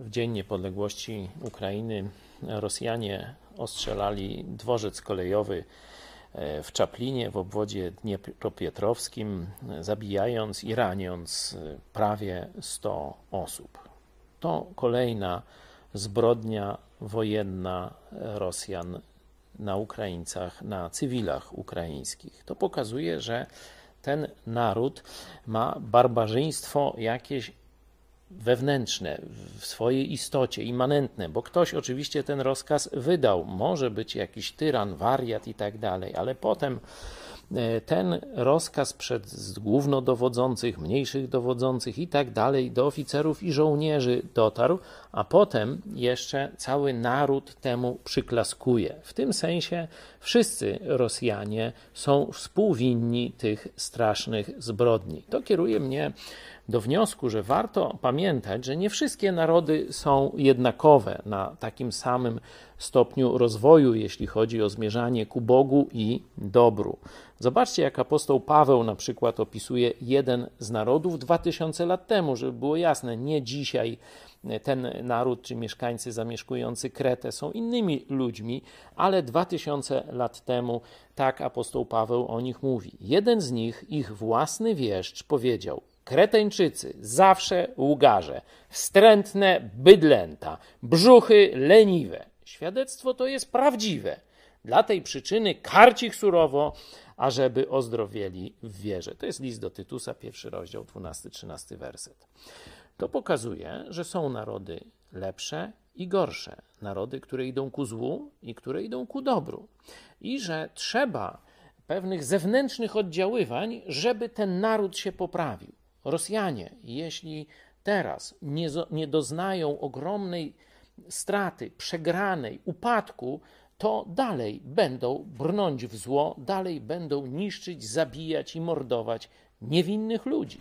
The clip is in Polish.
W Dzień Niepodległości Ukrainy Rosjanie ostrzelali dworzec kolejowy e, w Czaplinie w obwodzie dniepropietrowskim, zabijając i raniąc e, prawie 100 osób. To kolejna zbrodnia wojenna Rosjan na Ukraińcach, na cywilach ukraińskich. To pokazuje, że ten naród ma barbarzyństwo jakieś wewnętrzne, w swojej istocie, immanentne, bo ktoś oczywiście ten rozkaz wydał. Może być jakiś tyran, wariat i tak dalej, ale potem ten rozkaz przed głównodowodzących, mniejszych dowodzących i tak dalej do oficerów i żołnierzy dotarł, a potem jeszcze cały naród temu przyklaskuje. W tym sensie wszyscy Rosjanie są współwinni tych strasznych zbrodni. To kieruje mnie do wniosku, że warto pamiętać, że nie wszystkie narody są jednakowe na takim samym stopniu rozwoju, jeśli chodzi o zmierzanie ku Bogu i dobru. Zobaczcie, jak apostoł Paweł na przykład opisuje jeden z narodów 2000 lat temu, żeby było jasne, nie dzisiaj ten naród czy mieszkańcy zamieszkujący Kretę są innymi ludźmi, ale 2000 lat temu tak apostoł Paweł o nich mówi. Jeden z nich, ich własny wieszcz, powiedział: Kreteńczycy, zawsze łgarze, wstrętne bydlęta, brzuchy leniwe. Świadectwo to jest prawdziwe. Dla tej przyczyny karć ich surowo, ażeby ozdrowieli w wierze. To jest list do Tytusa, pierwszy rozdział, 12-13 werset. To pokazuje, że są narody lepsze i gorsze, narody, które idą ku złu i które idą ku dobru, i że trzeba pewnych zewnętrznych oddziaływań, żeby ten naród się poprawił. Rosjanie, jeśli teraz nie, nie doznają ogromnej straty, przegranej, upadku, to dalej będą brnąć w zło, dalej będą niszczyć, zabijać i mordować niewinnych ludzi.